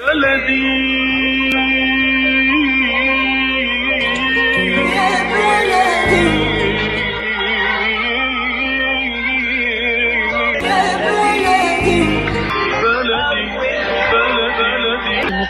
بلدي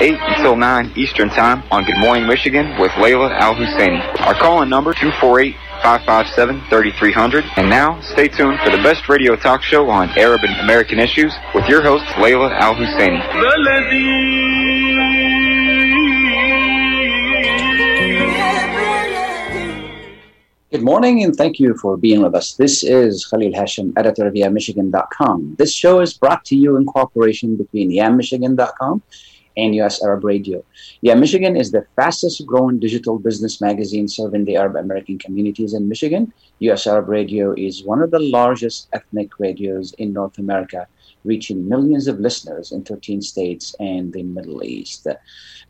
8 until 9 Eastern Time on Good Morning Michigan with Layla Al Husseini. Our call in number 248 557 3300. And now, stay tuned for the best radio talk show on Arab and American issues with your host, Layla Al Husseini. Good morning and thank you for being with us. This is Khalil Hashim, editor of YamMichigan.com. This show is brought to you in cooperation between YamMichigan.com and US Arab Radio. Yeah, Michigan is the fastest growing digital business magazine serving the Arab American communities in Michigan. US Arab Radio is one of the largest ethnic radios in North America, reaching millions of listeners in 13 states and the Middle East.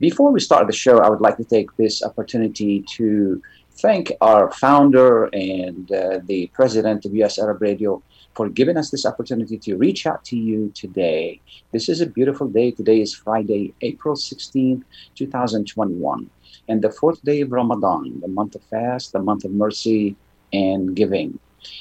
Before we start the show, I would like to take this opportunity to thank our founder and uh, the president of US Arab Radio for giving us this opportunity to reach out to you today. This is a beautiful day. Today is Friday, April 16th, 2021, and the fourth day of Ramadan, the month of fast, the month of mercy and giving.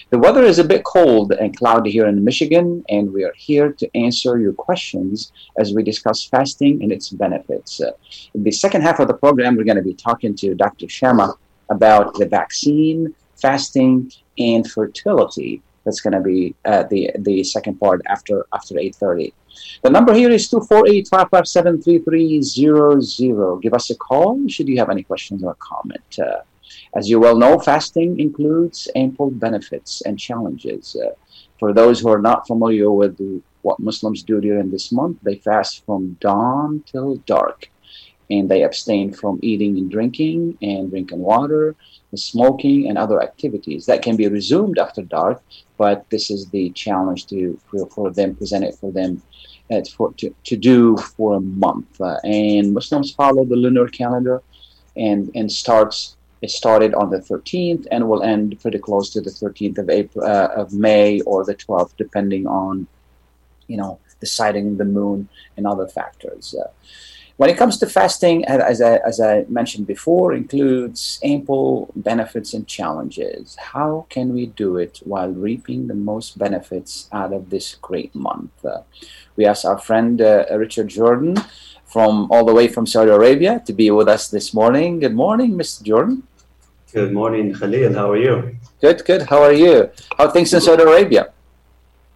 The weather is a bit cold and cloudy here in Michigan, and we are here to answer your questions as we discuss fasting and its benefits. Uh, in the second half of the program, we're going to be talking to Dr. Shama about the vaccine, fasting, and fertility. That's going to be uh, the the second part after after eight thirty. The number here is 248-557-3300. Give us a call should you have any questions or comment. Uh, as you well know, fasting includes ample benefits and challenges. Uh, for those who are not familiar with what Muslims do during this month, they fast from dawn till dark and they abstain from eating and drinking and drinking water, smoking, and other activities. That can be resumed after dark, but this is the challenge to for, for them, presented for them uh, for, to, to do for a month. Uh, and Muslims follow the lunar calendar and, and starts it started on the 13th and will end pretty close to the 13th of April uh, of May or the 12th, depending on you know sighting the moon and other factors. When it comes to fasting, as I, as I mentioned before, includes ample benefits and challenges. How can we do it while reaping the most benefits out of this great month? Uh, we asked our friend uh, Richard Jordan from all the way from Saudi Arabia to be with us this morning. Good morning, Mr. Jordan. Good morning, Khalil. How are you? Good, good. How are you? How are things in Saudi Arabia?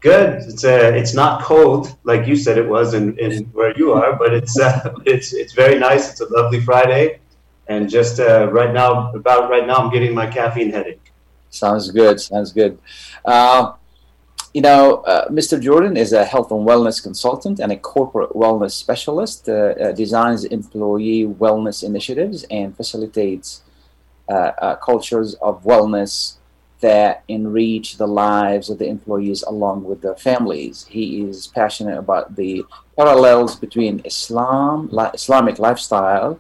Good. It's uh, it's not cold like you said it was in, in where you are, but it's uh, it's it's very nice. It's a lovely Friday, and just uh, right now, about right now, I'm getting my caffeine headache. Sounds good. Sounds good. Uh, you know, uh, Mr. Jordan is a health and wellness consultant and a corporate wellness specialist. Uh, uh, designs employee wellness initiatives and facilitates cultures of wellness that enrich the lives of the employees along with their families. He is passionate about the parallels between Islam, Islamic lifestyle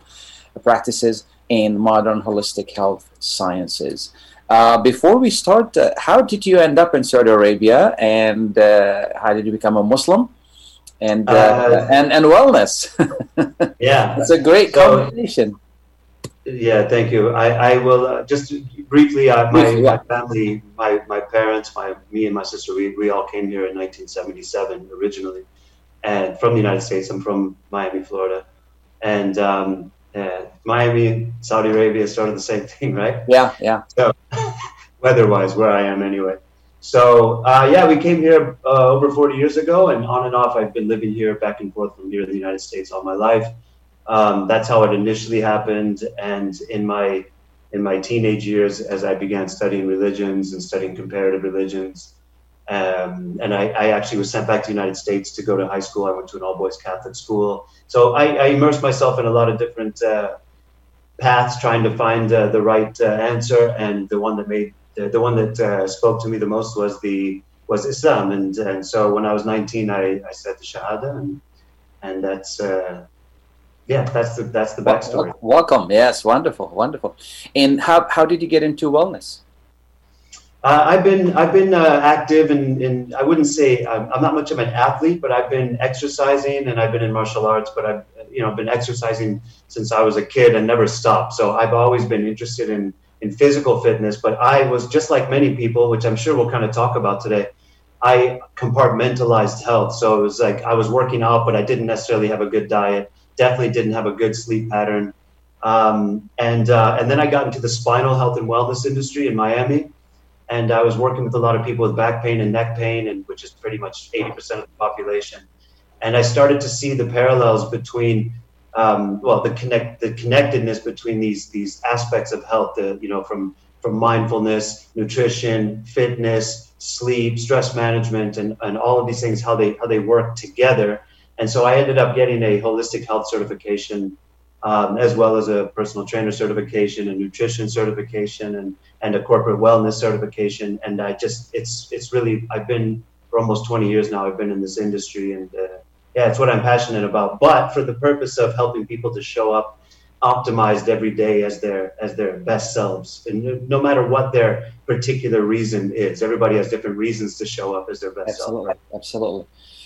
practices, and modern holistic health sciences. Uh, before we start, uh, how did you end up in Saudi Arabia, and uh, how did you become a Muslim? And uh, and and wellness. yeah, it's a great So- combination. Yeah, thank you. I, I will uh, just briefly. Uh, my, yeah. my family, my, my parents, my me and my sister, we, we all came here in 1977 originally, and from the United States. I'm from Miami, Florida, and um, uh, Miami, and Saudi Arabia started the same thing, right? Yeah, yeah. So weather-wise, where I am anyway. So uh, yeah, we came here uh, over 40 years ago, and on and off, I've been living here, back and forth from here in the United States all my life. Um, that's how it initially happened, and in my in my teenage years, as I began studying religions and studying comparative religions, Um, and I, I, actually was sent back to the United States to go to high school. I went to an all boys Catholic school. So I, I, immersed myself in a lot of different uh, paths trying to find uh, the right uh, answer. And the one that made the, the one that uh, spoke to me the most was the was Islam. And, and so when I was 19, I, I said the Shahada and, and that's, uh, yeah, that's the, that's the backstory. Welcome. Yes. Wonderful. Wonderful. And how, how did you get into wellness? Uh, I've been I've been uh, active and in, in, I wouldn't say I'm, I'm, not much of an athlete, but I've been exercising and I've been in martial arts. But I've you know been exercising since I was a kid and never stopped. So I've always been interested in in physical fitness. But I was just like many people, which I'm sure we'll kind of talk about today. I compartmentalized health. So it was like I was working out, but I didn't necessarily have a good diet. Definitely didn't have a good sleep pattern. Um, and uh, and then I got into the spinal health and wellness industry in Miami and I was working with a lot of people with back pain and neck pain, and which is pretty much 80% of the population. And I started to see the parallels between, um, well, the connect the connectedness between these these aspects of health. The, you know, from from mindfulness, nutrition, fitness, sleep, stress management, and, and all of these things, how they how they work together. And so I ended up getting a holistic health certification um, as well as a personal trainer certification, a nutrition certification, and and a corporate wellness certification. And I just it's it's really I've been for almost 20 years now. I've been in this industry, and uh, yeah, it's what I'm passionate about. But for the purpose of helping people to show up optimized every day as their as their best selves, and no matter what their particular reason is, everybody has different reasons to show up as their best absolutely, self. Absolutely, absolutely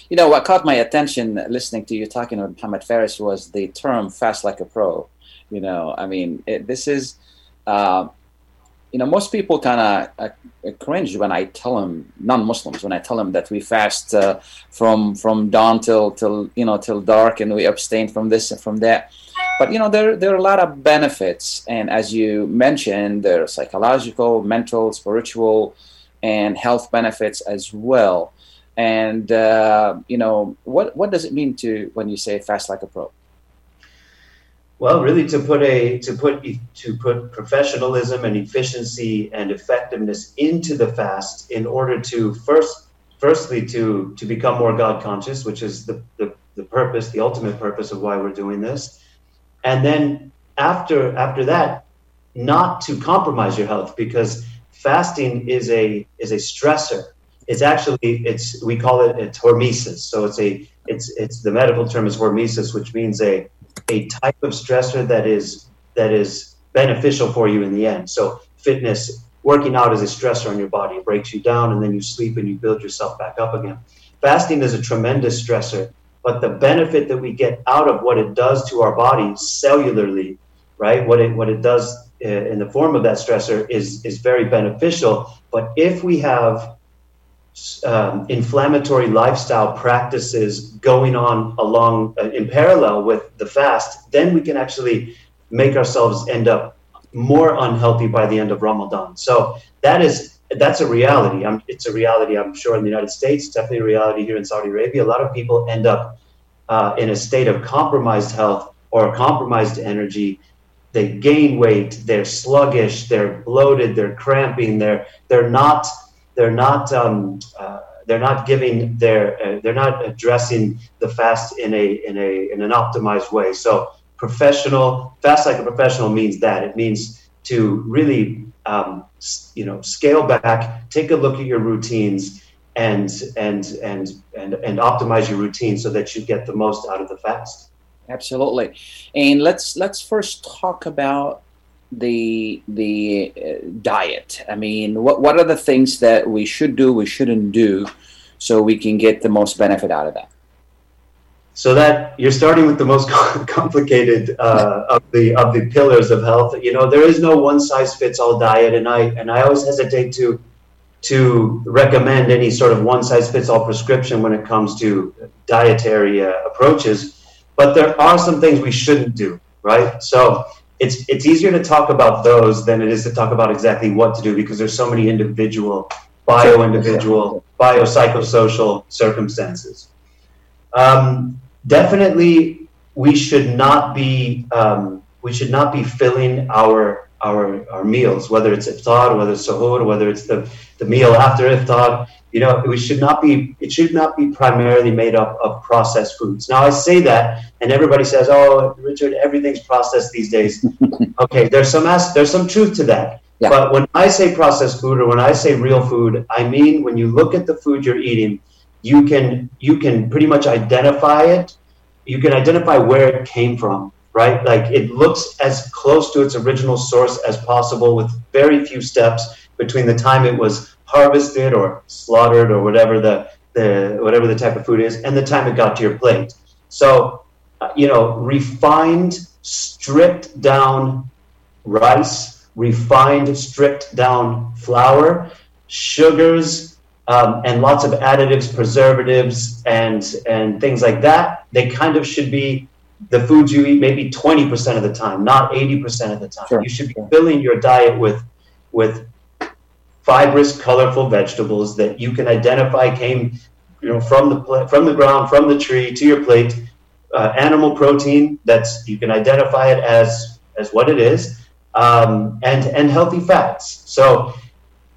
you know, what caught my attention listening to you talking about Muhammad Faris was the term "fast like a pro." You know, I mean, it, this is, uh, you know, most people kind of uh, cringe when I tell them non-Muslims when I tell them that we fast uh, from from dawn till till you know till dark and we abstain from this and from that. But you know, there there are a lot of benefits, and as you mentioned, there are psychological, mental, spiritual, and health benefits as well. And uh, you know, what what does it mean to when you say fast like a pro? Well, really, to put a to put to put professionalism and efficiency and effectiveness into the fast in order to first, firstly, to to become more God conscious, which is the, the the purpose, the ultimate purpose of why we're doing this, and then after after that, not to compromise your health because fasting is a is a stressor it's actually it's we call it it's hormesis. So it's a it's it's the medical term is hormesis, which means a a type of stressor that is that is beneficial for you in the end. So fitness, working out is a stressor on your body. It breaks you down and then you sleep and you build yourself back up again. Fasting is a tremendous stressor, but the benefit that we get out of what it does to our body cellularly, right? What it what it does uh, in the form of that stressor is is very beneficial. But if we have um, inflammatory lifestyle practices going on along uh, in parallel with the fast, then we can actually make ourselves end up more unhealthy by the end of Ramadan. So that is that's a reality. I'm, it's a reality, I'm sure, in the United States. Definitely a reality here in Saudi Arabia. A lot of people end up uh, in a state of compromised health or compromised energy. They gain weight. They're sluggish. They're bloated. They're cramping. They're they're not they're not um, uh, they're not giving their uh, they're not addressing the fast in a in a in an optimized way. So professional fast like a professional means that it means to really um, you know scale back, take a look at your routines, and and and and and optimize your routine so that you get the most out of the fast. Absolutely, and let's let's first talk about the the uh, diet? I mean, what what are the things that we should do, we shouldn't do, so we can get the most benefit out of that? So that you're starting with the most complicated uh, of the of the pillars of health. You know, there is no one size fits all diet, and I and I always hesitate to to recommend any sort of one size fits all prescription when it comes to dietary uh, approaches. But there are some things we shouldn't do, right? So it's it's easier to talk about those than it is to talk about exactly what to do because there's so many individual, bio individual, biopsychosocial circumstances. Um, definitely, we should not be um, we should not be filling our our, our meals, whether it's iftar, whether it's suhoor, whether it's the, the meal after iftar. You know, we should not be, it should not be primarily made up of processed foods. Now, I say that, and everybody says, oh, Richard, everything's processed these days. okay, there's some, there's some truth to that. Yeah. But when I say processed food or when I say real food, I mean when you look at the food you're eating, you can you can pretty much identify it. You can identify where it came from right? Like it looks as close to its original source as possible with very few steps between the time it was harvested or slaughtered or whatever the, the whatever the type of food is and the time it got to your plate. So, uh, you know, refined, stripped down rice, refined, stripped down flour, sugars, um, and lots of additives, preservatives, and and things like that. They kind of should be the foods you eat maybe 20% of the time, not 80% of the time. Sure. You should be filling your diet with with fibrous, colorful vegetables that you can identify came you know from the from the ground, from the tree to your plate. Uh, animal protein that's you can identify it as as what it is, um, and and healthy fats. So.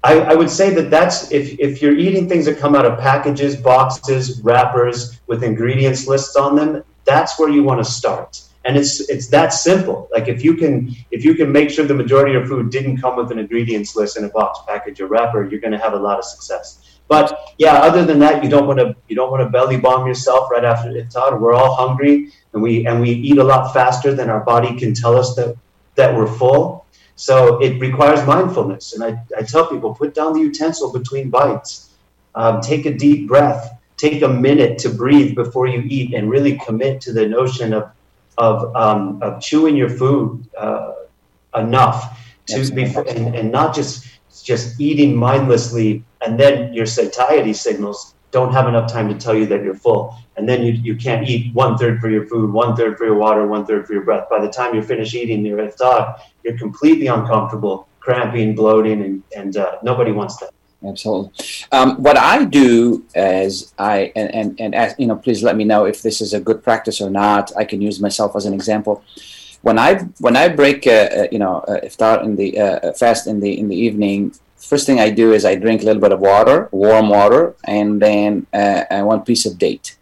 I, I would say that that's if, if you're eating things that come out of packages, boxes, wrappers with ingredients lists on them, that's where you want to start. And it's it's that simple. Like if you can if you can make sure the majority of food didn't come with an ingredients list in a box package or wrapper you're going to have a lot of success. But yeah other than that you don't want to you don't want to belly bomb yourself right after iftar we're all hungry and we and we eat a lot faster than our body can tell us that that we're full. So it requires mindfulness. And i, I tell people put down the utensil between bites. Um, take a deep breath take a minute to breathe before you eat and really commit to the notion of of, um, of chewing your food uh, enough to be and, and not just just eating mindlessly and then your satiety signals don't have enough time to tell you that you're full. And then you, you can't eat one third for your food one third for your water one third for your breath. By the time you're finished eating your iftar you're completely uncomfortable cramping bloating and, and uh, nobody wants that absolutely. Um, what I do is I and and and as, you know, please let me know if this is a good practice or not. I can use myself as an example. When I when I break, uh, uh, you know, uh, iftar in the uh, uh, fast in the in the evening, first thing I do is I drink a little bit of water, warm water, and then uh, one piece of date,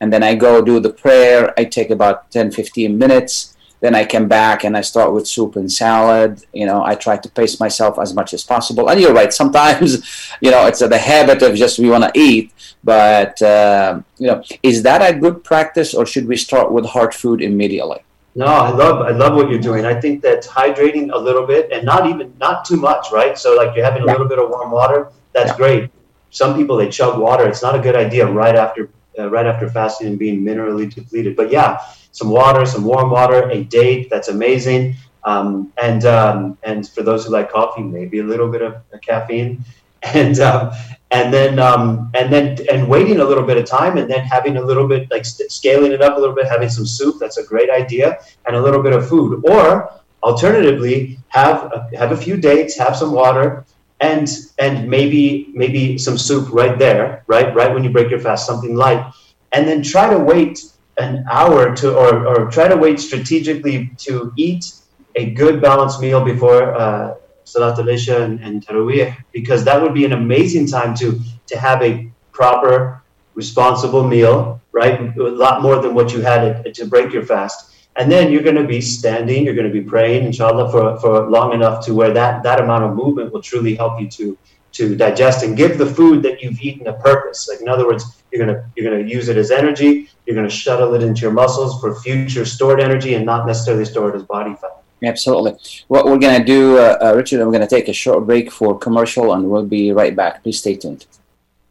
and then I go do the prayer. I take about 10, 15 minutes then I came back and I start with soup and salad. You know, I try to pace myself as much as possible. And you're right, sometimes, you know, it's the habit of just we want to eat. But, uh, you know, is that a good practice or should we start with hard food immediately? No, I love I love what you're doing. I think that hydrating a little bit and not even not too much, right? So like you're having a yeah. little bit of warm water, that's yeah. great. Some people they chug water. It's not a good idea right after uh, right after fasting and being minerally depleted. But yeah, some water, some warm water, a date. That's amazing. Um, and um, and for those who like coffee, maybe a little bit of caffeine, and um, and then um, and then and waiting a little bit of time, and then having a little bit like scaling it up a little bit, having some soup. That's a great idea, and a little bit of food. Or alternatively, have a, have a few dates, have some water, and and maybe maybe some soup right there, right right when you break your fast, something light, and then try to wait an hour to, or, or try to wait strategically to eat a good balanced meal before uh, Salat al-Isha and, and Taraweeh, because that would be an amazing time to, to have a proper, responsible meal, right? A lot more than what you had to break your fast. And then you're going to be standing, you're going to be praying, inshallah, for, for long enough to where that, that amount of movement will truly help you to, to digest and give the food that you've eaten a purpose. Like in other words, you're gonna you're gonna use it as energy. You're gonna shuttle it into your muscles for future stored energy and not necessarily store it as body fat. Absolutely. What we're gonna do, uh, uh, Richard, we're gonna take a short break for commercial, and we'll be right back. Please stay tuned.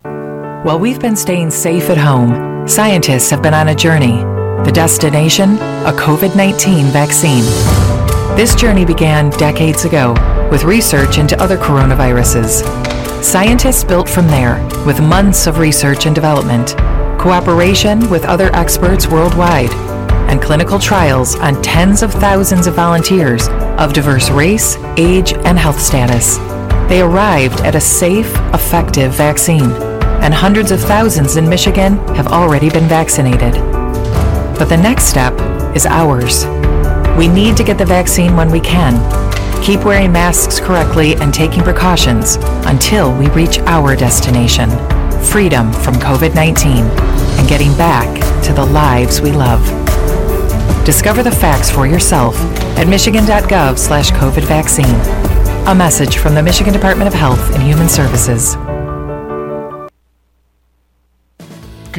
While we've been staying safe at home, scientists have been on a journey. The destination, a COVID 19 vaccine. This journey began decades ago with research into other coronaviruses. Scientists built from there with months of research and development, cooperation with other experts worldwide, and clinical trials on tens of thousands of volunteers of diverse race, age, and health status. They arrived at a safe, effective vaccine, and hundreds of thousands in Michigan have already been vaccinated. But the next step is ours. We need to get the vaccine when we can Keep wearing masks correctly and taking precautions until we reach our destination freedom from COVID 19 and getting back to the lives we love. Discover the facts for yourself at michigan.gov slash COVID vaccine. A message from the Michigan Department of Health and Human Services.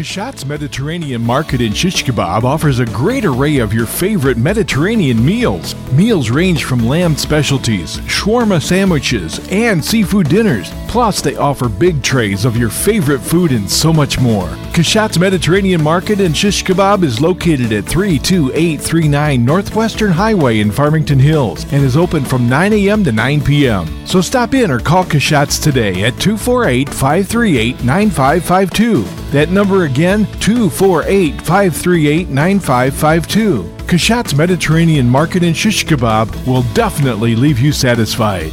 Kashat's Mediterranean Market in Shish Kebab offers a great array of your favorite Mediterranean meals. Meals range from lamb specialties, shawarma sandwiches, and seafood dinners. Plus, they offer big trays of your favorite food and so much more. Kashat's Mediterranean Market and Shish Kebab is located at 32839 Northwestern Highway in Farmington Hills and is open from 9 a.m. to 9 p.m. So stop in or call Kashat's today at 248 538 9552. That number again, 248 538 9552. Kashat's Mediterranean Market in Shish Kebab will definitely leave you satisfied.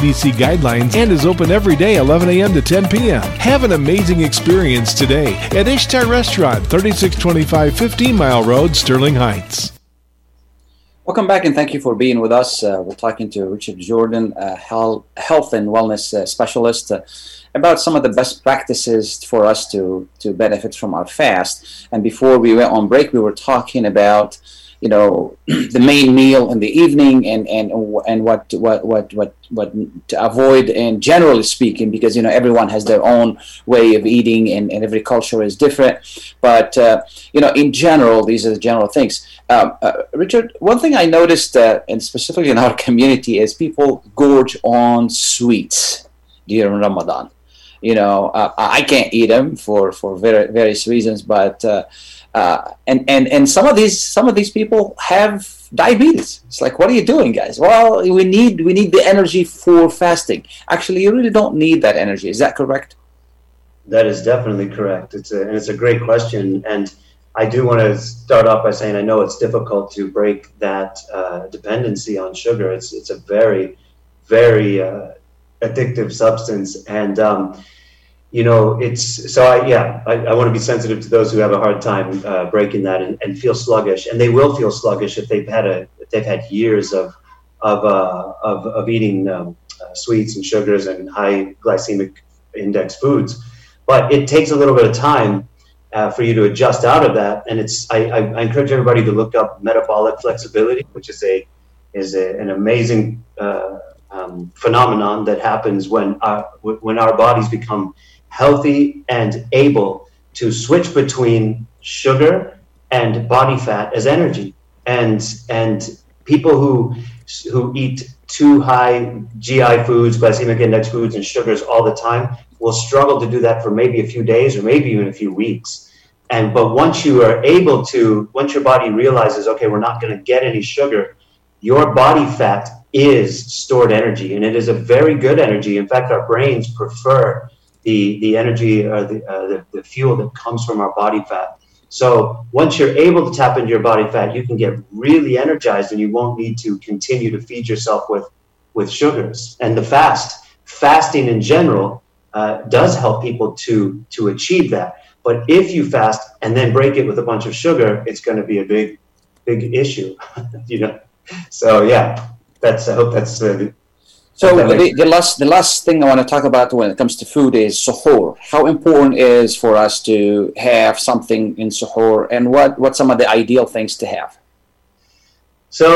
CDC guidelines and is open every day 11 a.m. to 10 p.m. Have an amazing experience today at Ishtar Restaurant, 3625 15 Mile Road, Sterling Heights. Welcome back and thank you for being with us. Uh, we're talking to Richard Jordan, health and wellness uh, specialist, uh, about some of the best practices for us to, to benefit from our fast. And before we went on break, we were talking about you know the main meal in the evening and and and what what what what what to avoid and generally speaking because you know everyone has their own way of eating and, and every culture is different. But uh, you know in general these are the general things. Um, uh, richard one thing i noticed uh, and specifically in our community is people gorge on sweets during ramadan. You know uh, i can't eat them for for very, various reasons but uh, and and and some of these some of these people have diabetes. It's like, what are you doing, guys? Well, we need we need the energy for fasting. Actually, you really don't need that energy. Is that correct? That is definitely correct. It's a and it's a great question, and I do want to start off by saying I know it's difficult to break that uh, dependency on sugar. It's it's a very very uh, addictive substance, and um, you know, it's so I, yeah, I, I want to be sensitive to those who have a hard time uh, breaking that and, and, feel sluggish. And they will feel sluggish if they've had a, if they've had years of, of, uh, of, of eating um, uh, sweets and sugars and high glycemic index foods. But it takes a little bit of time uh, for you to adjust out of that. And it's, I, I, encourage everybody to look up metabolic flexibility, which is a, is a, an amazing uh, um, phenomenon that happens when our, when our bodies become healthy and able to switch between sugar and body fat as energy. And and people who who eat too high GI foods, glycemic index foods, and sugars all the time will struggle to do that for maybe a few days or maybe even a few weeks. And but once you are able to, once your body realizes, okay, we're not going to get any sugar, your body fat is stored energy, and it is a very good energy. In fact, our brains prefer the the energy or the, uh, the, the fuel that comes from our body fat. So once you're able to tap into your body fat, you can get really energized, and you won't need to continue to feed yourself with with sugars. And the fast, fasting in general, uh, does help people to to achieve that. But if you fast and then break it with a bunch of sugar, it's going to be a big, big issue. you know. So yeah, that's. I hope that's uh, so the, the, last the last thing I want to talk about when it comes to food is suhoor. How important is for us to have something in suhoor, and what what some of the ideal things to have? So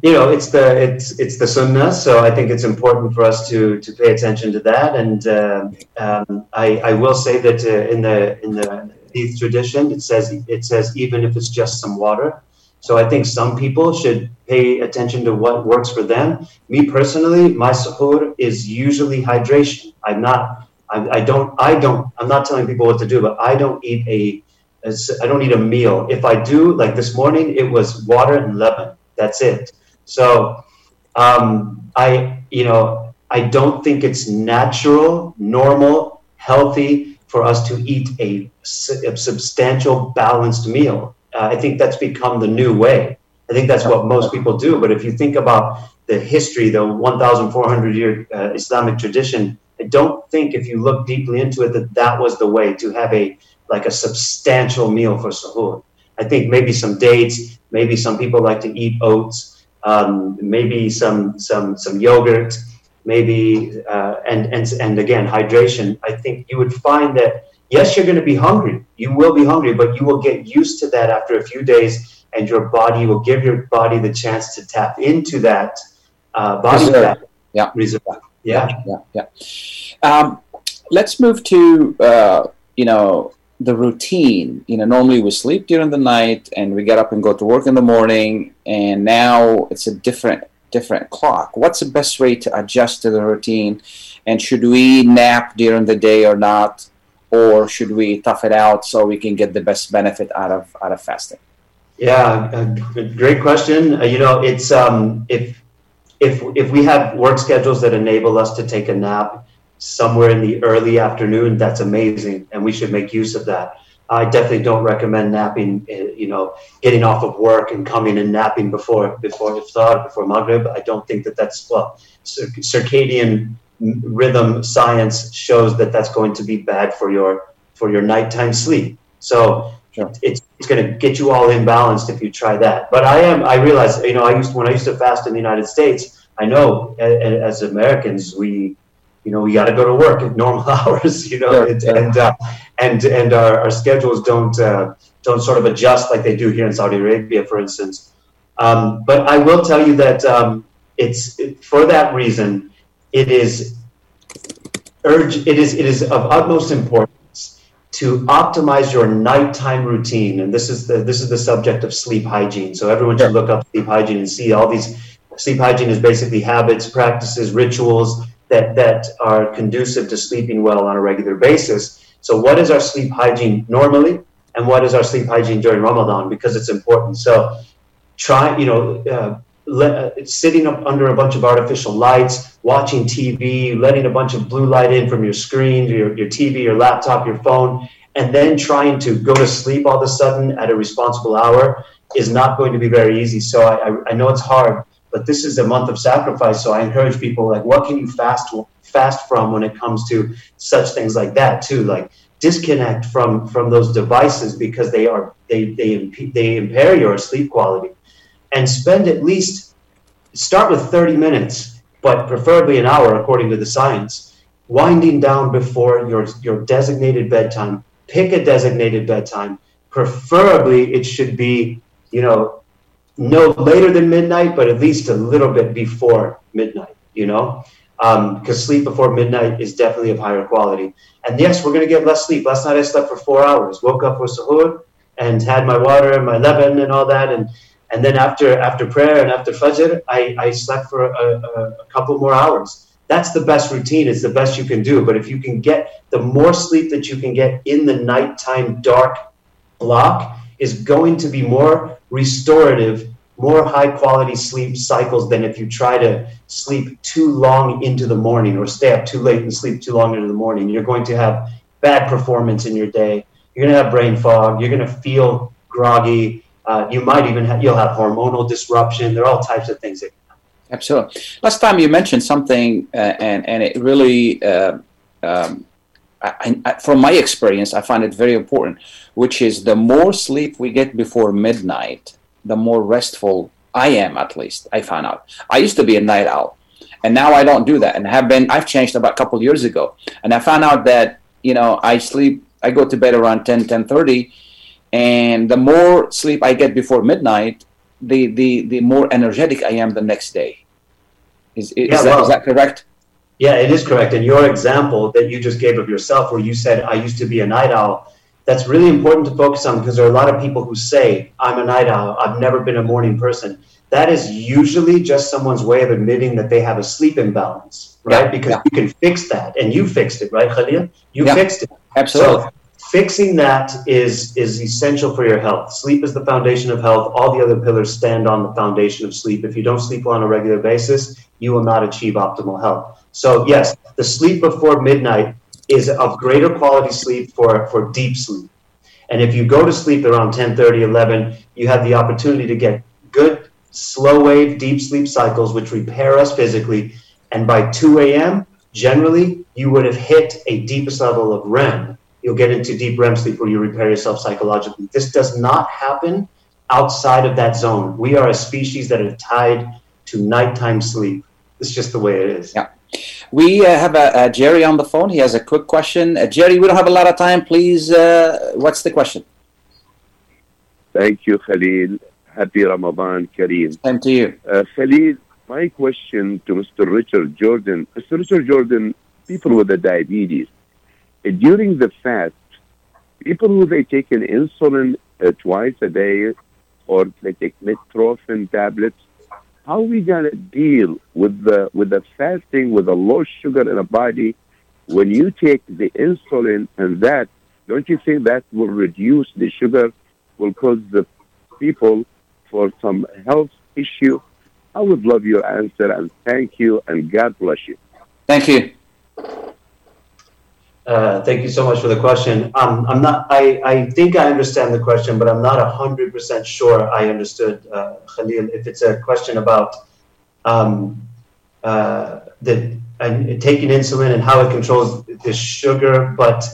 you know, it's the it's it's the sunnah. So I think it's important for us to to pay attention to that. And uh, um, I I will say that uh, in the in the tradition, it says it says even if it's just some water. So I think some people should pay attention to what works for them. Me personally, my suhoor is usually hydration. I'm not. I, I don't. I don't. I'm not telling people what to do, but I don't eat a. I don't eat a meal. If I do, like this morning, it was water and lemon. That's it. So, um, I, you know, I don't think it's natural, normal, healthy for us to eat a, a substantial, balanced meal. Uh, I think that's become the new way. I think that's what most people do. But if you think about the history, the 1,400 year uh, Islamic tradition, I don't think if you look deeply into it that that was the way to have a like a substantial meal for suhoor. I think maybe some dates, maybe some people like to eat oats, um, maybe some some some yogurt, maybe uh, and and and again hydration. I think you would find that yes, you're going to be hungry. You will be hungry, but you will get used to that after a few days, and your body will give your body the chance to tap into that uh, body reserve. fat yeah. reserve. Yeah, yeah, yeah. Um, let's move to uh, you know the routine. You know, normally we sleep during the night and we get up and go to work in the morning, and now it's a different different clock. What's the best way to adjust to the routine? And should we nap during the day or not? Or should we tough it out so we can get the best benefit out of out of fasting? Yeah, great question. Uh, you know, it's um, if if if we have work schedules that enable us to take a nap somewhere in the early afternoon, that's amazing, and we should make use of that. I definitely don't recommend napping. Uh, you know, getting off of work and coming and napping before before iftar, before maghrib. I don't think that that's well circadian rhythm science shows that that's going to be bad for your for your nighttime sleep. So sure. it's it's going to get you all imbalanced if you try that. But I am I realize you know I used when I used to fast in the United States. I know as Americans we you know we got to go to work at normal hours. You know and and uh, and, and our, our schedules don't uh, don't sort of adjust like they do here in Saudi Arabia, for instance. Um, but I will tell you that um, it's it, for that reason it is urge it is it is of utmost importance to optimize your nighttime routine. And this is the this is the subject of sleep hygiene. So everyone should look up sleep hygiene and see all these sleep hygiene is basically habits practices rituals that that are conducive to sleeping well on a regular basis. So what is our sleep hygiene normally and what is our sleep hygiene during ramadan? Because it's important. So try you know uh, uh, sitting up under a bunch of artificial lights, watching TV, letting a bunch of blue light in from your screen, your, your TV, your laptop, your phone, and then trying to go to sleep all of a sudden at a responsible hour is not going to be very easy. So I, I know it's hard, but this is a month of sacrifice. So I encourage people like, what can you fast fast from when it comes to such things like that too? Like disconnect from from those devices because they are they they imp- they impair your sleep quality and spend at least start with 30 minutes, but preferably an hour according to the science, winding down before your your designated bedtime. Pick a designated bedtime. Preferably it should be, you know, no later than midnight, but at least a little bit before midnight, you know? Because um, sleep before midnight is definitely of higher quality. And yes, we're going to get less sleep. Last night I slept for four hours, woke up for suhoor, and had my water and my leban and all that. And and then after after prayer and after fajr, I, I slept for a, a, a couple more hours. That's the best routine. It's the best you can do. But if you can get the more sleep that you can get in the nighttime dark block, is going to be more restorative, more high quality sleep cycles than if you try to sleep too long into the morning or stay up too late and sleep too long into the morning. You're going to have bad performance in your day. you're going to have brain fog. You're going to feel groggy. Uh, you might even have, you'll have hormonal disruption. There are all types of things that Absolutely. Last time you mentioned something, uh, and and it really, uh, um, I, I, from my experience, I find it very important, which is the more sleep we get before midnight, the more restful I am. At least I found out. I used to be a night owl, and now I don't do that, and have been. I've changed about a couple years ago, and I found out that you know I sleep. I go to bed around 10, 10.30, and the more sleep I get before midnight, the the the more energetic I am the next day. Is, is, yeah, that, well, is that correct? Yeah, it is correct. And your example that you just gave of yourself, where you said, I used to be a night owl, that's really important to focus on because there are a lot of people who say, I'm a night owl, I've never been a morning person. That is usually just someone's way of admitting that they have a sleep imbalance, right? Yeah, because yeah. you can fix that. And you fixed it, right, Khalil? You yeah, fixed it. Absolutely. So fixing that is is essential for your health. Sleep is the foundation of health. All the other pillars stand on the foundation of sleep. If you don't sleep on a regular basis, you will not achieve optimal health. So yes, the sleep before midnight is of greater quality sleep for, for deep sleep. And if you go to sleep around 10, 30, 11, you have the opportunity to get good slow wave deep sleep cycles, which repair us physically. And by 2 a.m., generally, you would have hit a deepest level of REM. You'll get into deep REM sleep where you repair yourself psychologically. This does not happen outside of that zone. We are a species that are tied to nighttime sleep. It's just the way it is. Yeah. We uh, have a, a, Jerry on the phone. He has a quick question. Uh, Jerry, we don't have a lot of time. Please, uh, what's the question? Thank you, Khalil. Happy Ramadan, Kareem. Same to you. Uh, Khalil, my question to Mr. Richard Jordan. Mr. Richard Jordan, people with the diabetes, uh, during the fast, people who they take an insulin uh, twice a day or they take metformin tablets, how are we going to deal with the with the fasting with the low sugar in the body when you take the insulin and that don't you think that will reduce the sugar will cause the people for some health issue? I would love your answer and thank you and god bless you. Thank you uh, thank you so much for the question. Um, I'm not. I, I think I understand the question, but I'm not hundred percent sure I understood, uh, Khalil. If it's a question about um, uh, the taking insulin and how it controls the sugar, but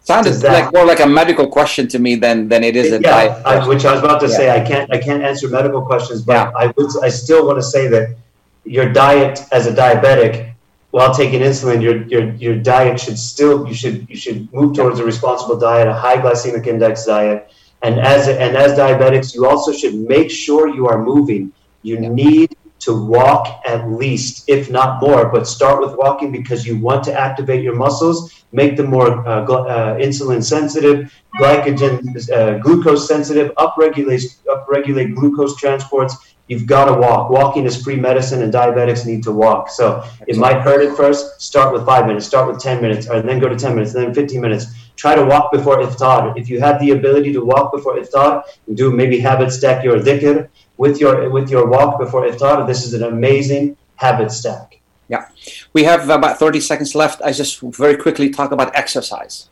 sounded that, like more like a medical question to me than than it is a yeah, diet. I, which I was about to yeah. say. I can't. I can't answer medical questions, but yeah. I would. I still want to say that your diet as a diabetic while taking insulin, your, your, your diet should still, you should, you should move towards a responsible diet, a high glycemic index diet. And as, and as diabetics, you also should make sure you are moving. You need to walk at least, if not more, but start with walking because you want to activate your muscles, make them more uh, gl- uh, insulin sensitive, glycogen, uh, glucose sensitive, upregulate, upregulate glucose transports, You've got to walk. Walking is free medicine, and diabetics need to walk. So it might hurt at first. Start with five minutes. Start with 10 minutes, and then go to 10 minutes, and then 15 minutes. Try to walk before iftar. If you have the ability to walk before iftar, do maybe habit stack your dhikr with your with your walk before iftar. This is an amazing habit stack. Yeah, we have about 30 seconds left. I just very quickly talk about exercise.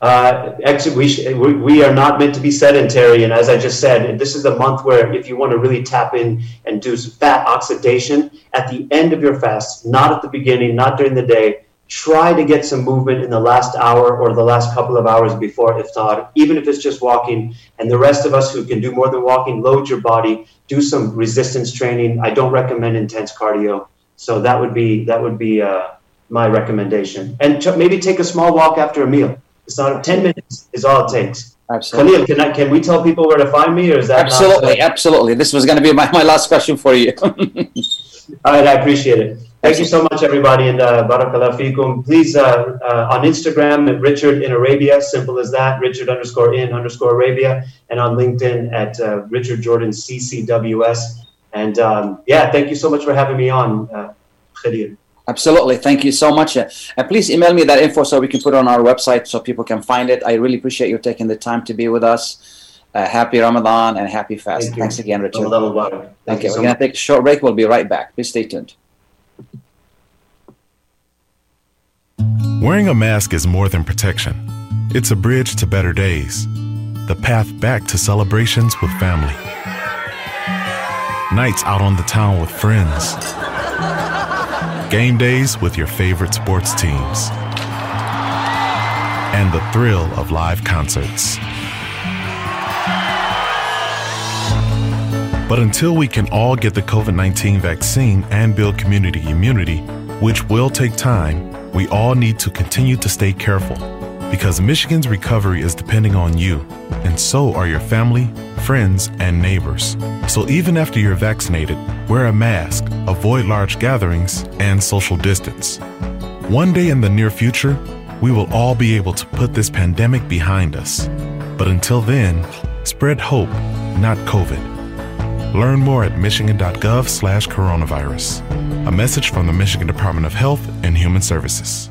Uh, we, we are not meant to be sedentary. And as I just said, this is a month where if you want to really tap in and do fat oxidation at the end of your fast, not at the beginning, not during the day, try to get some movement in the last hour or the last couple of hours before iftar, even if it's just walking. And the rest of us who can do more than walking, load your body, do some resistance training. I don't recommend intense cardio. So that would be, that would be uh, my recommendation. And maybe take a small walk after a meal it's not 10 minutes is all it takes. Absolutely. Khalil, can, I, can we tell people where to find me or is that Absolutely, absolutely. This was going to be my, my last question for you. all right, I appreciate it. Thank you so much, everybody, and uh, barakallah fikum. Please, uh, uh, on Instagram, at Richard in Arabia, simple as that, Richard underscore in underscore Arabia, and on LinkedIn at uh, Richard Jordan CCWS. And um, yeah, thank you so much for having me on, uh, Khalil. Absolutely. Thank you so much. Uh, please email me that info so we can put it on our website so people can find it. I really appreciate you taking the time to be with us. Uh, happy Ramadan and happy fast. Thank Thanks again, Richard. Thank, Thank you. So We're going to take a short break. We'll be right back. Please stay tuned. Wearing a mask is more than protection, It's a bridge to better days, the path back to celebrations with family, nights out on the town with friends, game days with your favorite sports teams, and the thrill of live concerts. But until we can all get the COVID 19 vaccine and build community immunity, which will take time, we all need to continue to stay careful because Michigan's recovery is depending on you, and so are your family, friends, and neighbors. So even after you're vaccinated, wear a mask, avoid large gatherings, and social distance. One day in the near future, we will all be able to put this pandemic behind us. But until then, spread hope, not COVID. Learn more at michigan.gov slash coronavirus. A message from the Michigan Department of Health and Human Services.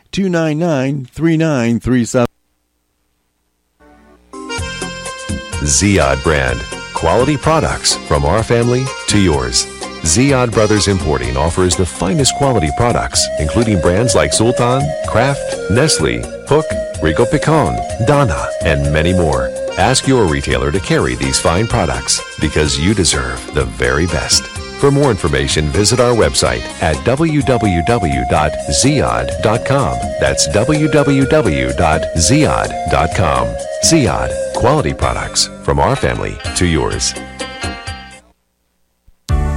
299 3937. Ziyad brand. Quality products from our family to yours. Ziyad Brothers Importing offers the finest quality products, including brands like Sultan, Kraft, Nestle, Hook, Rico Picon, Donna, and many more. Ask your retailer to carry these fine products because you deserve the very best. For more information, visit our website at www.ziyad.com. That's www.ziyad.com. Ziyad, quality products from our family to yours.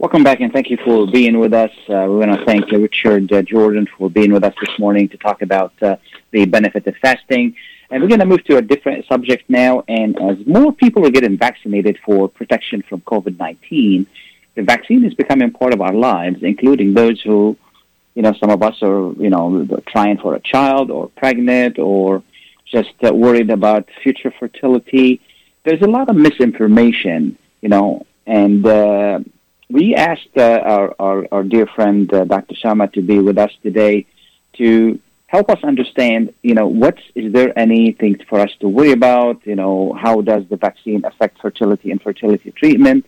Welcome back and thank you for being with us. Uh, we want to thank Richard uh, Jordan for being with us this morning to talk about uh, the benefit of fasting. And we're going to move to a different subject now. And as more people are getting vaccinated for protection from COVID 19, the vaccine is becoming part of our lives, including those who, you know, some of us are, you know, trying for a child or pregnant or just uh, worried about future fertility. There's a lot of misinformation, you know, and uh, we asked uh, our, our, our, dear friend uh, Dr. Shama to be with us today to help us understand, you know, what is there anything for us to worry about? You know, how does the vaccine affect fertility and fertility treatment?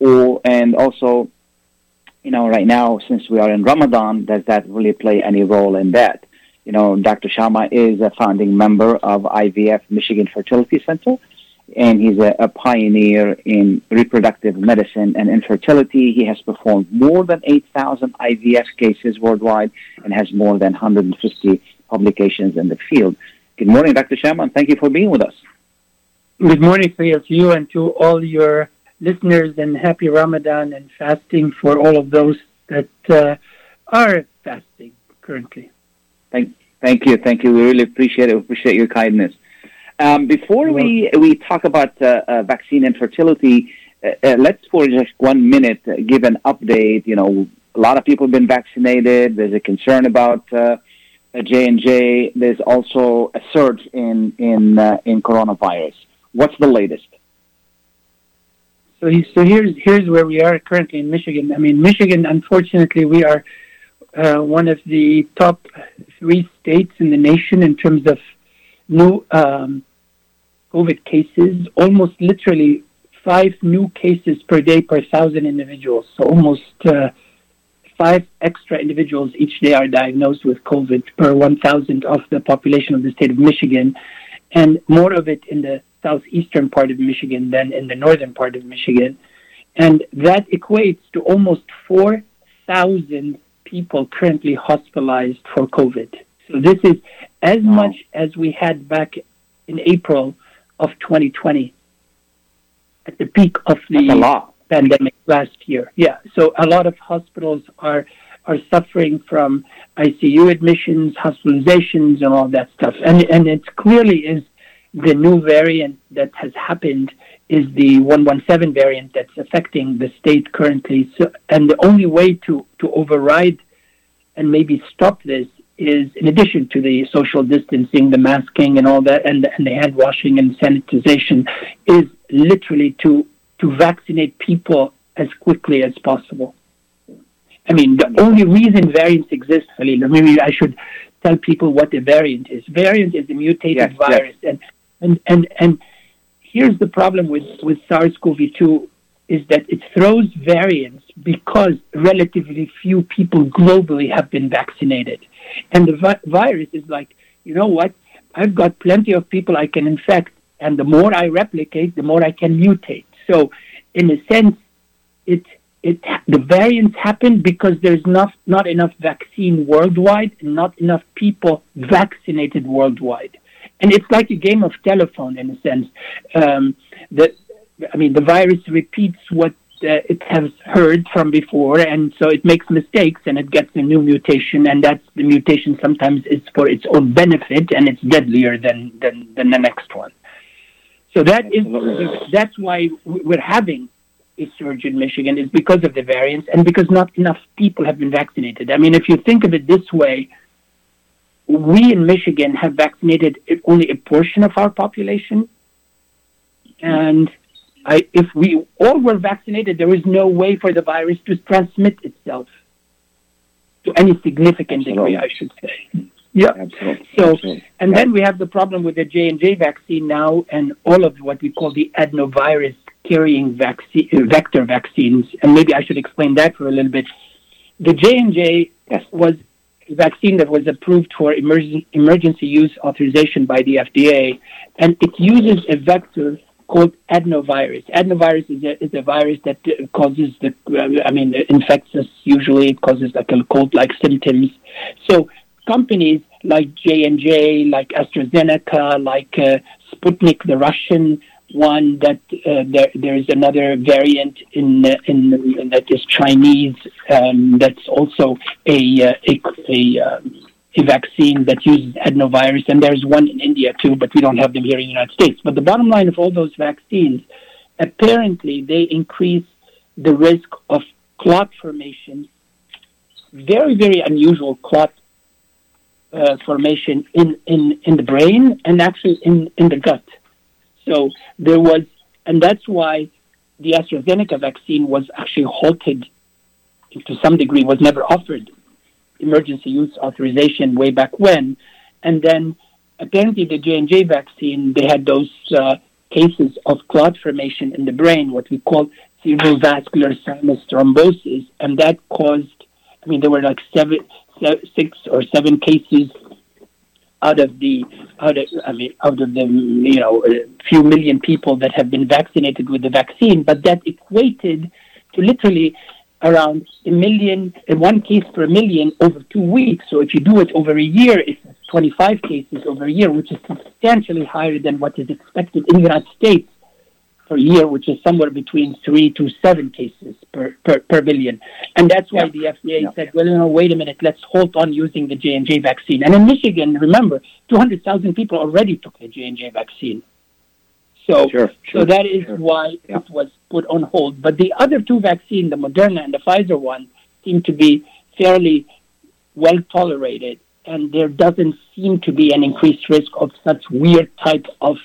Or and also, you know, right now since we are in Ramadan, does that really play any role in that? You know, Dr. Shama is a founding member of IVF Michigan Fertility Center and he's a, a, pioneer in reproductive medicine and infertility. He has performed more than 8,000 IVF cases worldwide and has more than 150 publications in the field. Good morning, Dr. Shama. Thank you for being with us. Good morning to you and to all your listeners, and happy Ramadan and fasting for all of those that uh, are fasting currently. Thank, thank you, thank you. We really appreciate it. We appreciate your kindness. Um, before we, we talk about uh, uh, vaccine infertility, uh, uh, let's for just one minute uh, give an update. You know, a lot of people have been vaccinated. There's a concern about J and J. There's also a surge in in in coronavirus. What's the latest? So, so here's here's where we are currently in Michigan. I mean, Michigan, unfortunately, we are uh, one of the top three states in the nation in terms of new um, COVID cases, almost literally five new cases per day per thousand individuals. So almost uh, five extra individuals each day are diagnosed with COVID per 1,000 of the population of the state of Michigan, and more of it in the southeastern part of Michigan than in the northern part of Michigan. And that equates to almost 4,000 people currently hospitalized for COVID. So this is as wow. much as we had back in April of 2020 at the peak of the pandemic last year. Yeah, so a lot of hospitals are are suffering from ICU admissions, hospitalizations, and all that stuff. And and it clearly is the new variant that has happened is the 117 variant that's affecting the state currently. So, and the only way to to override and maybe stop this is, in addition to the social distancing, the masking, and all that, and, and the hand washing and sanitization, is literally to to vaccinate people as quickly as possible. I mean, the only reason variants exist, Khalil, maybe I should tell people what a variant is. Variant is a mutated yes, virus, yes. and and and and here's the problem with with SARS-CoV-2 is that it throws variants because relatively few people globally have been vaccinated, and the vi- virus is like, you know what? I've got plenty of people I can infect, and the more I replicate, the more I can mutate. So, in a sense, it it the variants happen because there's not not enough vaccine worldwide and not enough people vaccinated worldwide, and it's like a game of telephone in a sense. Um, that I mean, the virus repeats what uh, it has heard from before, and so it makes mistakes and it gets a new mutation, and that's the mutation sometimes is for its own benefit and it's deadlier than than, than the next one. So that is that's why we're having a surge in Michigan is because of the variants and because not enough people have been vaccinated. I mean, if you think of it this way, we in Michigan have vaccinated only a portion of our population, and I, if we all were vaccinated, there is no way for the virus to transmit itself to any significant Absolutely. degree, I should say. Yeah. Absolutely. So, Absolutely. and then we have the problem with the J and J vaccine now, and all of what we call the adenovirus carrying vaccine uh, vector vaccines. And maybe I should explain that for a little bit. The J and J was a vaccine that was approved for emergency emergency use authorization by the FDA, and it uses a vector called adenovirus. Adenovirus is a, is a virus that causes the, I mean, infects us usually. It causes like a cold-like symptoms. So companies like J and J, like AstraZeneca, like uh, Sputnik, the Russian one. That uh, there there is another variant in in, in that is Chinese. Um, that's also a uh, a, a, um, a vaccine that uses adenovirus, and there's one in India too, but we don't have them here in the United States. But the bottom line of all those vaccines, apparently, they increase the risk of clot formation very, very unusual clot uh, formation in, in, in the brain and actually in, in the gut. So there was, and that's why the AstraZeneca vaccine was actually halted to some degree, was never offered emergency use authorization way back when. And then apparently the J&J vaccine, they had those uh, cases of clot formation in the brain, what we call cerebrovascular sinus thrombosis, and that caused, I mean, there were like seven, six or seven cases out of the out of I mean out of the you know few million people that have been vaccinated with the vaccine, but that equated to literally around a million, uh, one case per million over two weeks. So if you do it over a year, it's 25 cases over a year, which is substantially higher than what is expected in the United States per year, which is somewhere between three to seven cases per, per, per billion. And that's why yeah. the FDA yeah. said, well, no, wait a minute, let's hold on using the J&J vaccine. And in Michigan, remember, 200,000 people already took the J&J vaccine. So, sure, sure, so that is sure. why yeah. it was put on hold. But the other two vaccines, the Moderna and the Pfizer one, seem to be fairly well tolerated, and there doesn't seem to be an increased risk of such weird type of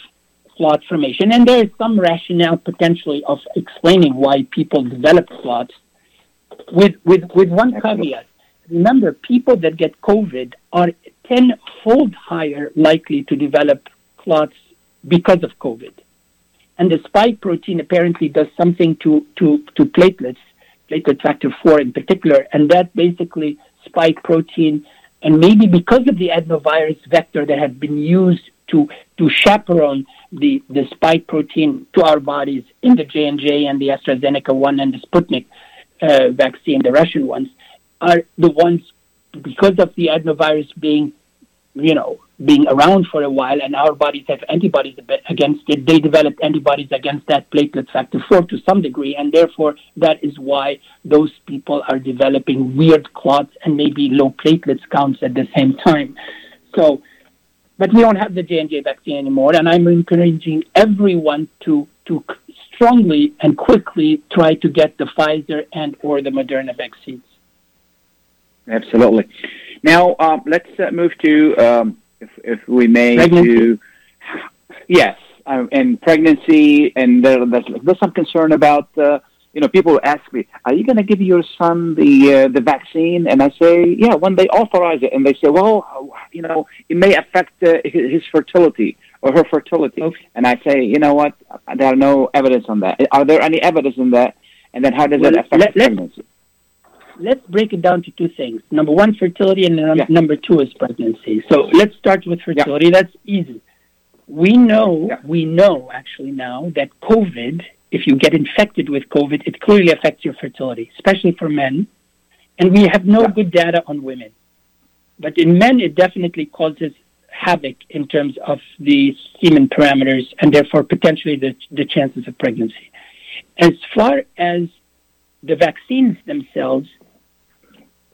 clot formation. And there is some rationale potentially of explaining why people develop clots with, with, with one caveat. Remember, people that get COVID are tenfold higher likely to develop clots because of COVID. And the spike protein apparently does something to, to, to platelets, platelet factor 4 in particular, and that basically spike protein, and maybe because of the adenovirus vector that had been used to, to chaperone the, the spike protein to our bodies in the J&J and the AstraZeneca one and the Sputnik uh, vaccine, the Russian ones, are the ones, because of the adenovirus being, you know, being around for a while and our bodies have antibodies against it, they developed antibodies against that platelet factor 4 to some degree, and therefore that is why those people are developing weird clots and maybe low platelets counts at the same time. So, but we don't have the J&J vaccine anymore, and I'm encouraging everyone to, to strongly and quickly try to get the Pfizer and or the Moderna vaccines. Absolutely. Now, um, let's uh, move to um, if, if we may, Pregnancy? to yes, um, and pregnancy, and there, there's, there's some concern about. Uh, you know, people ask me, "Are you going to give your son the uh, the vaccine?" And I say, "Yeah, when they authorize it." And they say, "Well, you know, it may affect uh, his, fertility or her fertility." And I say, "You know what? There are no evidence on that. Are there any evidence on that? And then how does Well, it affect let- pregnancy?" Let's break it down to two things. Number one, fertility, and num- number two is pregnancy. So let's start with fertility. That's easy. We know, we know actually now that COVID, if you get infected with COVID, it clearly affects your fertility, especially for men. And we have no good data on women. But in men, it definitely causes havoc in terms of the semen parameters and therefore potentially the, the chances of pregnancy. As far as the vaccines themselves,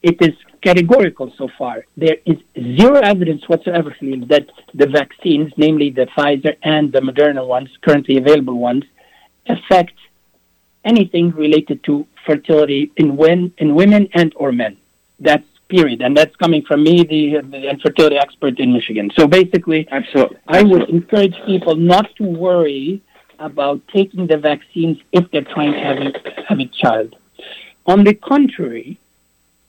it is categorical so far. There is zero evidence whatsoever, that the vaccines, namely the Pfizer and the Moderna ones, currently available ones, affect anything related to fertility in when in women and or men. That's period, and that's coming from me, the, the infertility expert in Michigan. So basically, Absolutely. I would encourage people not to worry about taking the vaccines if they're trying to have a, have a child. On the contrary,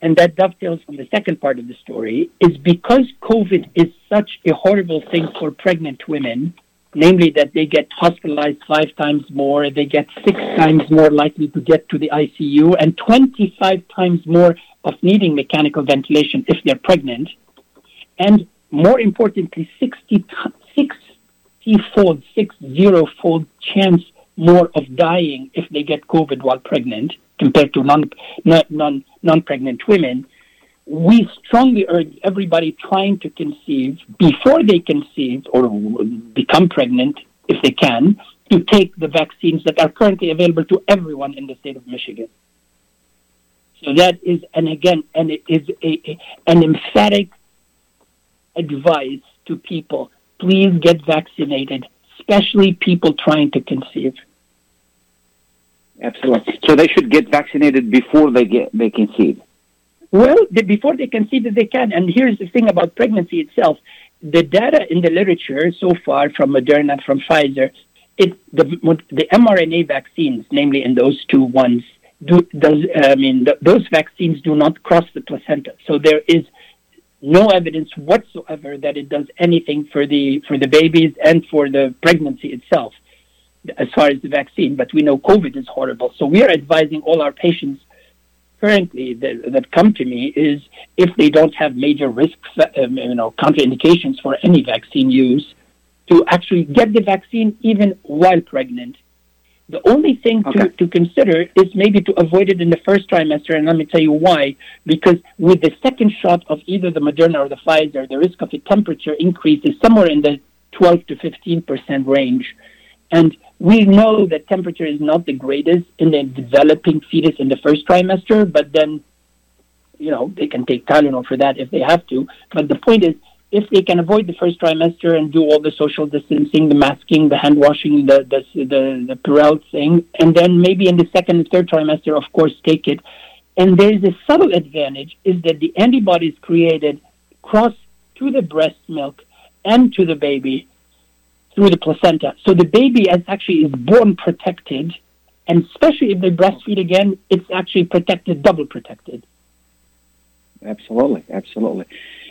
and that dovetails on the second part of the story, is because COVID is such a horrible thing for pregnant women, namely that they get hospitalized five times more, they get six times more likely to get to the ICU, and 25 times more of needing mechanical ventilation if they're pregnant. And more importantly, 60, 60 fold, six zero fold chance more of dying if they get COVID while pregnant compared to non, non, non pregnant women. We strongly urge everybody trying to conceive before they conceive or become pregnant, if they can, to take the vaccines that are currently available to everyone in the state of Michigan. So that is, and again, and it is a, a, an emphatic advice to people: please get vaccinated, especially people trying to conceive. Absolutely. So they should get vaccinated before they get they conceive. Well, the, before they conceive, they can. And here's the thing about pregnancy itself: the data in the literature so far from Moderna, from Pfizer, it the the mRNA vaccines, namely in those two ones, do does I mean th- those vaccines do not cross the placenta, so there is no evidence whatsoever that it does anything for the for the babies and for the pregnancy itself, as far as the vaccine. But we know COVID is horrible, so we are advising all our patients currently that, that come to me is if they don't have major risks, um, you know, contraindications for any vaccine use, to actually get the vaccine even while pregnant. The only thing to, to consider is maybe to avoid it in the first trimester, and let me tell you why. Because with the second shot of either the Moderna or the Pfizer, the risk of a temperature increase is somewhere in the 12 to 15 percent range. And we know that temperature is not the greatest in the developing fetus in the first trimester, but then, you know, they can take Tylenol for that if they have to. But the point is, if they can avoid the first trimester and do all the social distancing, the masking, the hand washing, the the the, the Purell thing, and then maybe in the second and third trimester, of course, take it. And there is a subtle advantage is that the antibodies created cross to the breast milk and to the baby through the placenta. So the baby is actually is born protected, and especially if they breastfeed again, it's actually protected, double protected. Absolutely, absolutely.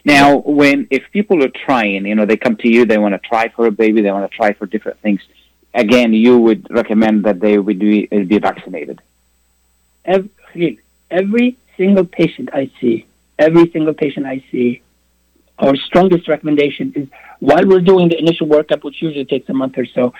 Now, when if people are trying, you know, they come to you, they want to try for a baby, they want to try for different things. Again, you would recommend that they would be, uh, be vaccinated. Every, every single patient I see, every single patient I see, our strongest recommendation is while we're doing the initial workup, which usually takes a month or so,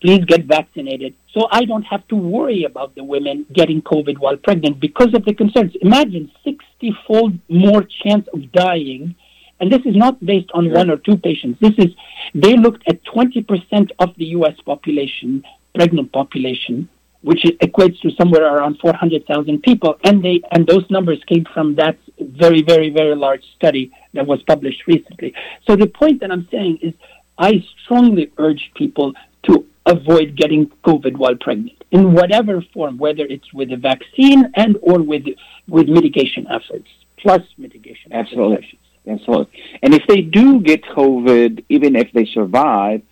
please get vaccinated so I don't have to worry about the women getting COVID while pregnant because of the concerns. Imagine 60 fold more chance of dying. And this is not based on one or two patients. This is, they looked at 20% of the US population, pregnant population, which equates to somewhere around 400,000 people. And they, and those numbers came from that very, very, very large study that was published recently. So the point that I'm saying is I strongly urge people to avoid getting COVID while pregnant in whatever form, whether it's with a vaccine and or with with mitigation efforts, plus mitigation. Absolutely, efforts. absolutely. And if they do get COVID, even if they survive,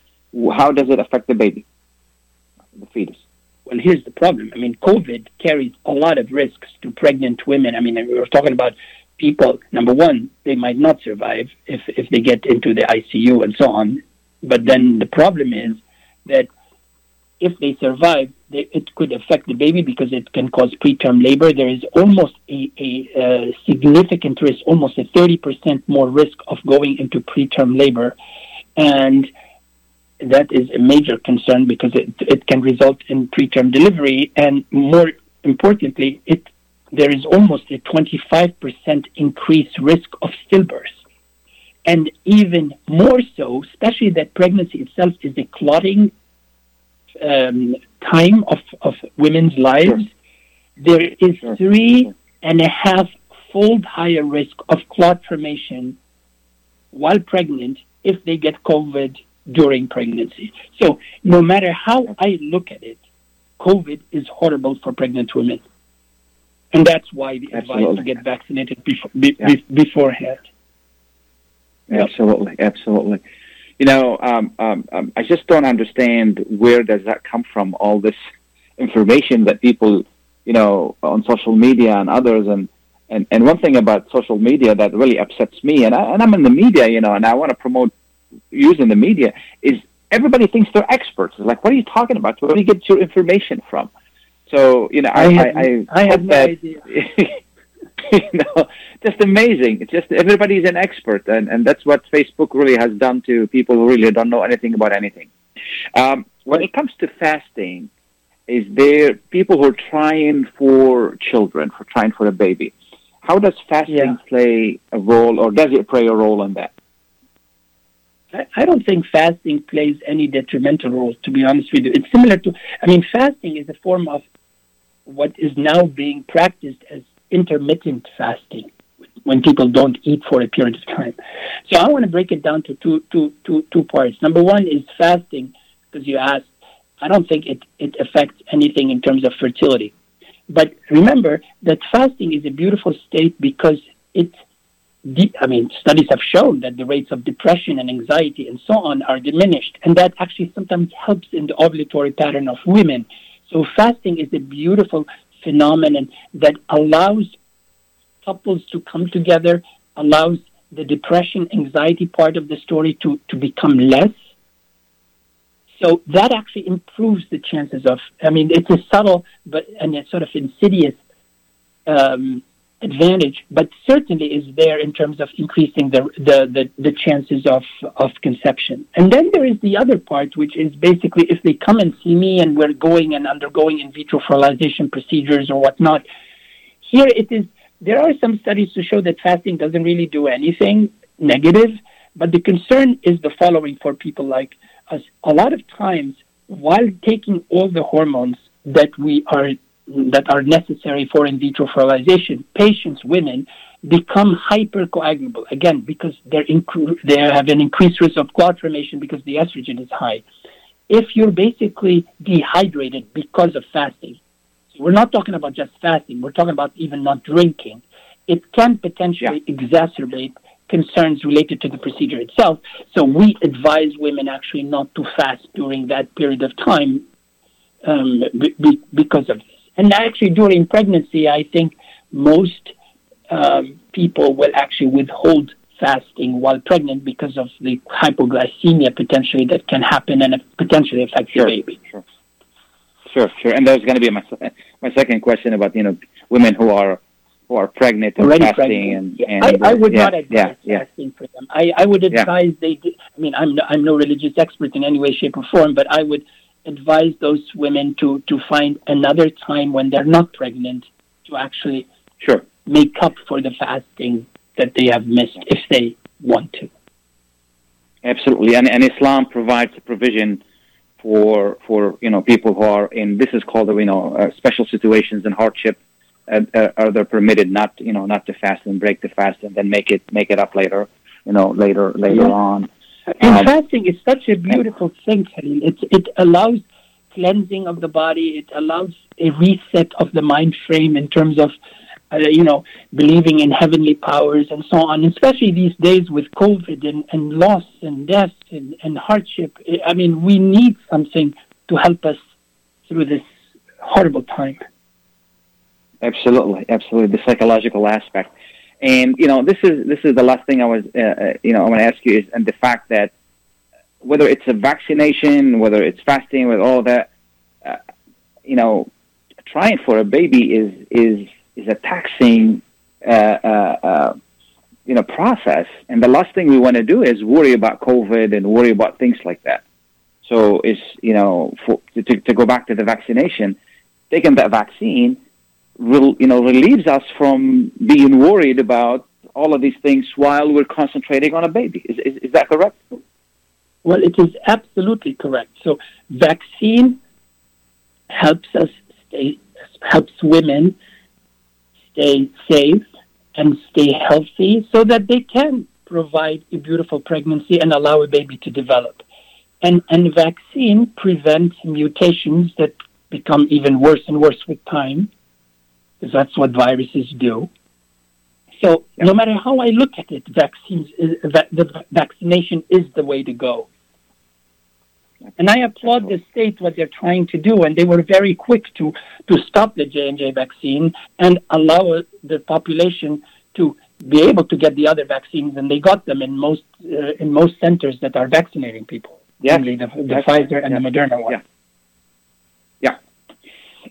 how does it affect the baby, the fetus? Well, here's the problem. I mean, COVID carries a lot of risks to pregnant women. I mean, we were talking about people. Number one, they might not survive if if they get into the ICU and so on. But then the problem is that if they survive, they, it could affect the baby because it can cause preterm labor. There is almost a, a, a significant risk, almost a 30% more risk of going into preterm labor. And that is a major concern because it, it can result in preterm delivery. And more importantly, it, there is almost a 25% increased risk of stillbirth. And even more so, especially that pregnancy itself is a clotting um, time of, of women's lives, sure. there is sure. three and a half fold higher risk of clot formation while pregnant if they get COVID during pregnancy. So no matter how I look at it, COVID is horrible for pregnant women. And that's why the Absolutely. advice to get vaccinated before, be, yeah. beforehand. Absolutely, absolutely you know, um, um, um, I just don't understand where does that come from? All this information that people, you know, on social media and others, and and and one thing about social media that really upsets me, and I, and I'm in the media, you know, and I want to promote using the media is everybody thinks they're experts. It's like, what are you talking about? Where do you get your information from? So you know, I I, have, I, I, I have no that, idea. you know, just amazing. It's just everybody's an expert, and, and that's what Facebook really has done to people who really don't know anything about anything. Um, when it comes to fasting, is there people who are trying for children, for trying for a baby? How does fasting yeah. play a role, or does it play a role in that? I don't think fasting plays any detrimental role, to be honest with you. It's similar to, I mean, fasting is a form of what is now being practiced as intermittent fasting when people don't eat for a period of time. So I want to break it down to two, two, two, two parts. Number one is fasting, because you asked, I don't think it, it affects anything in terms of fertility. But remember that fasting is a beautiful state because it, I mean, studies have shown that the rates of depression and anxiety and so on are diminished. And that actually sometimes helps in the ovulatory pattern of women. So fasting is a beautiful phenomenon that allows couples to come together, allows the depression, anxiety part of the story to, to become less. So that actually improves the chances of, I mean, it's a subtle but and a sort of insidious um, advantage, but certainly is there in terms of increasing the, the, the, the, chances of, of conception. And then there is the other part, which is basically if they come and see me and we're going and undergoing in vitro fertilization procedures or whatnot, here it is there are some studies to show that fasting doesn't really do anything negative, but the concern is the following for people like us. A lot of times, while taking all the hormones that we are that are necessary for in vitro fertilization, patients, women, become hypercoagulable again because they're they have an increased risk of clot formation because the estrogen is high. If you're basically dehydrated because of fasting, we're not talking about just fasting. We're talking about even not drinking. It can potentially yeah. exacerbate concerns related to the procedure itself. So we advise women actually not to fast during that period of time um, be, because of this. And actually, during pregnancy, I think most um, people will actually withhold fasting while pregnant because of the hypoglycemia potentially that can happen and potentially affect sure, the baby. Sure, sure, sure. And there's going to be my my second question about you know women who are who are pregnant and Already fasting pregnant. and, Yeah, and I, I would yeah, not advise yeah, fasting for them. I, I would advise they. do- I mean, I'm no, I'm no religious expert in any way, shape, or form, but I would advise those women to to find another time when they're not pregnant to actually Sure. make up for the fasting that they have missed if they want to. Absolutely, and, and Islam provides a provision for for you know people who are in this is called you know uh, special situations and hardship. Uh, uh, are they permitted not you know not to fast and break the fast and then make it make it up later you know later later Yeah. on. And Um, fasting is such a beautiful thing, Khalil. It it allows cleansing of the body. It allows a reset of the mind frame in terms of, uh, you know, believing in heavenly powers and so on. Especially these days with COVID and, and loss and death and, and hardship. I- I mean, we need something to help us through this horrible time. Absolutely, absolutely. The psychological aspect, and you know, this is this is the last thing I was, uh, uh, you know, I want to ask you is, and the fact that whether it's a vaccination, whether it's fasting, with all that, uh, you know, trying for a baby is is is a taxing, uh, uh, uh, you know, process, and the last thing we want to do is worry about COVID and worry about things like that. So it's you know, for, to to go back to the vaccination, taking that vaccine you know relieves us from being worried about all of these things while we're concentrating on a baby. Is is, is that correct? Well, it is absolutely correct. So, vaccine helps us stay, helps women stay safe and stay healthy so that they can provide a beautiful pregnancy and allow a baby to develop. And, and vaccine prevents mutations that become even worse and worse with time, because that's what viruses do. So no matter how I look at it, vaccines is, va- the vaccination is the way to go. And I applaud the state what they're trying to do, and they were very quick to to stop the J and J vaccine and allow uh, the population to be able to get the other vaccines, and they got them in most uh, in most centers that are vaccinating people. Yes. namely the, the Yes. Pfizer and Yes. the Moderna one. Yeah.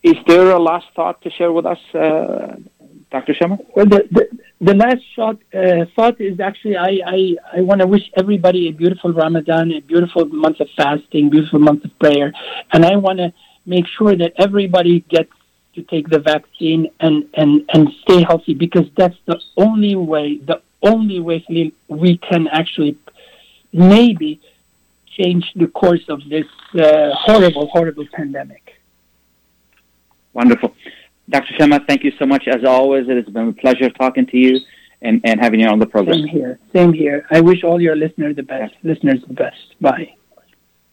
Is there a last thought to share with us, uh, Dr. Shama? Well, the, the, the last shot, uh, thought is actually I, I, I want to wish everybody a beautiful Ramadan, a beautiful month of fasting, beautiful month of prayer. And I want to make sure that everybody gets to take the vaccine and, and, and stay healthy because that's the only way, the only way we can actually maybe change the course of this uh, horrible, horrible pandemic. Wonderful. Dr. Shama, thank you so much. As always, it has been a pleasure talking to you and, and having you on the program. Same here. Same here. I wish all your listeners the best. Listeners the best. Bye.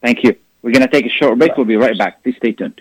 Thank you. We're going to take a short break. We'll be right back. Please stay tuned.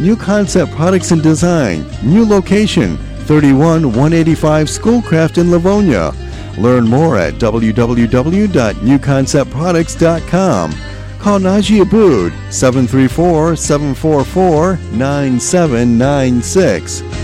New Concept Products and Design, new location, 31 185 Schoolcraft in Livonia. Learn more at www.newconceptproducts.com. Call Najee Abood 734 744 9796.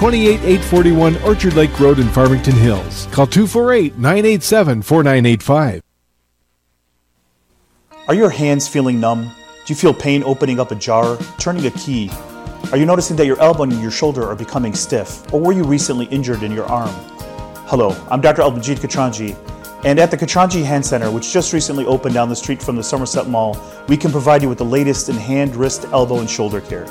28841 Orchard Lake Road in Farmington Hills. Call 248 987 4985. Are your hands feeling numb? Do you feel pain opening up a jar, turning a key? Are you noticing that your elbow and your shoulder are becoming stiff? Or were you recently injured in your arm? Hello, I'm Dr. Albanjit Katranji, and at the Katranji Hand Center, which just recently opened down the street from the Somerset Mall, we can provide you with the latest in hand, wrist, elbow, and shoulder care.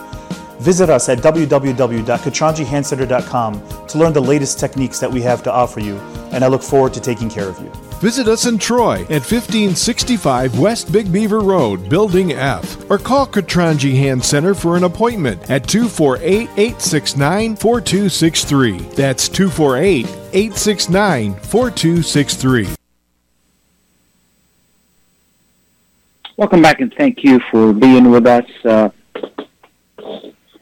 Visit us at www.katranjihandcenter.com to learn the latest techniques that we have to offer you, and I look forward to taking care of you. Visit us in Troy at 1565 West Big Beaver Road, Building F, or call Katranji Hand Center for an appointment at 248 869 4263. That's 248 869 4263. Welcome back and thank you for being with us. Uh,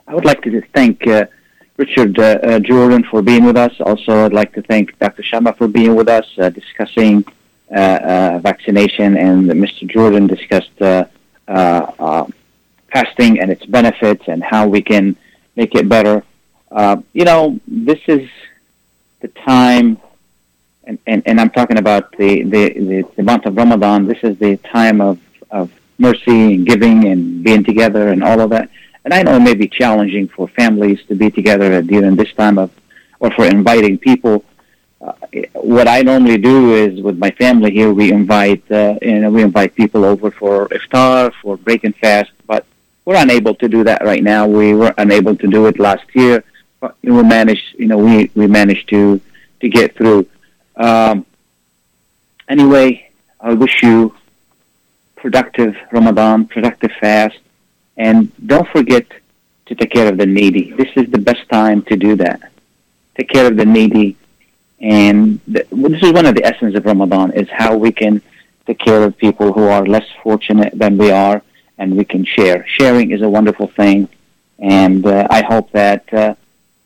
I would like to just thank uh, Richard uh, uh, Jordan for being with us. Also, I'd like to thank Dr. Shama for being with us, uh, discussing uh, vaccination, and Mr. Jordan discussed fasting and its benefits and how we can make it better. you know, this is the time, and, and, and I'm talking about the, the, the, the month of Ramadan. This is the time of, of mercy and giving and being together and all of that. And I know it may be challenging for families to be together during this time of, or for inviting people. Uh, what I normally do is with my family here, we invite, uh, you know, we invite people over for iftar, for break and fast, but we're unable to do that right now. We were unable to do it last year, but we managed, you know, we, we managed to, to get through. Um, anyway, I wish you productive Ramadan, productive fast, and don't forget to take care of the needy. This is the best time to do that. Take care of the needy. And the, this is one of the essence of Ramadan is how we can take care of people who are less fortunate than we are and we can share. Sharing is a wonderful thing. And uh, I hope that uh,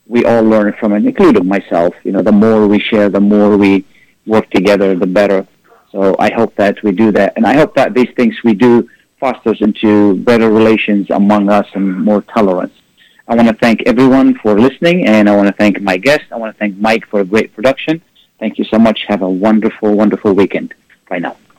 we all learn from it, including myself. You know, the more we share, the more we work together, the better. So I hope that we do that. And I hope that these things we do fosters into better relations among us and more tolerance. I want to thank everyone for listening, and I want to thank my guest. I want to thank Mike for a great production. Thank you so much. Have a wonderful, wonderful weekend. Bye now.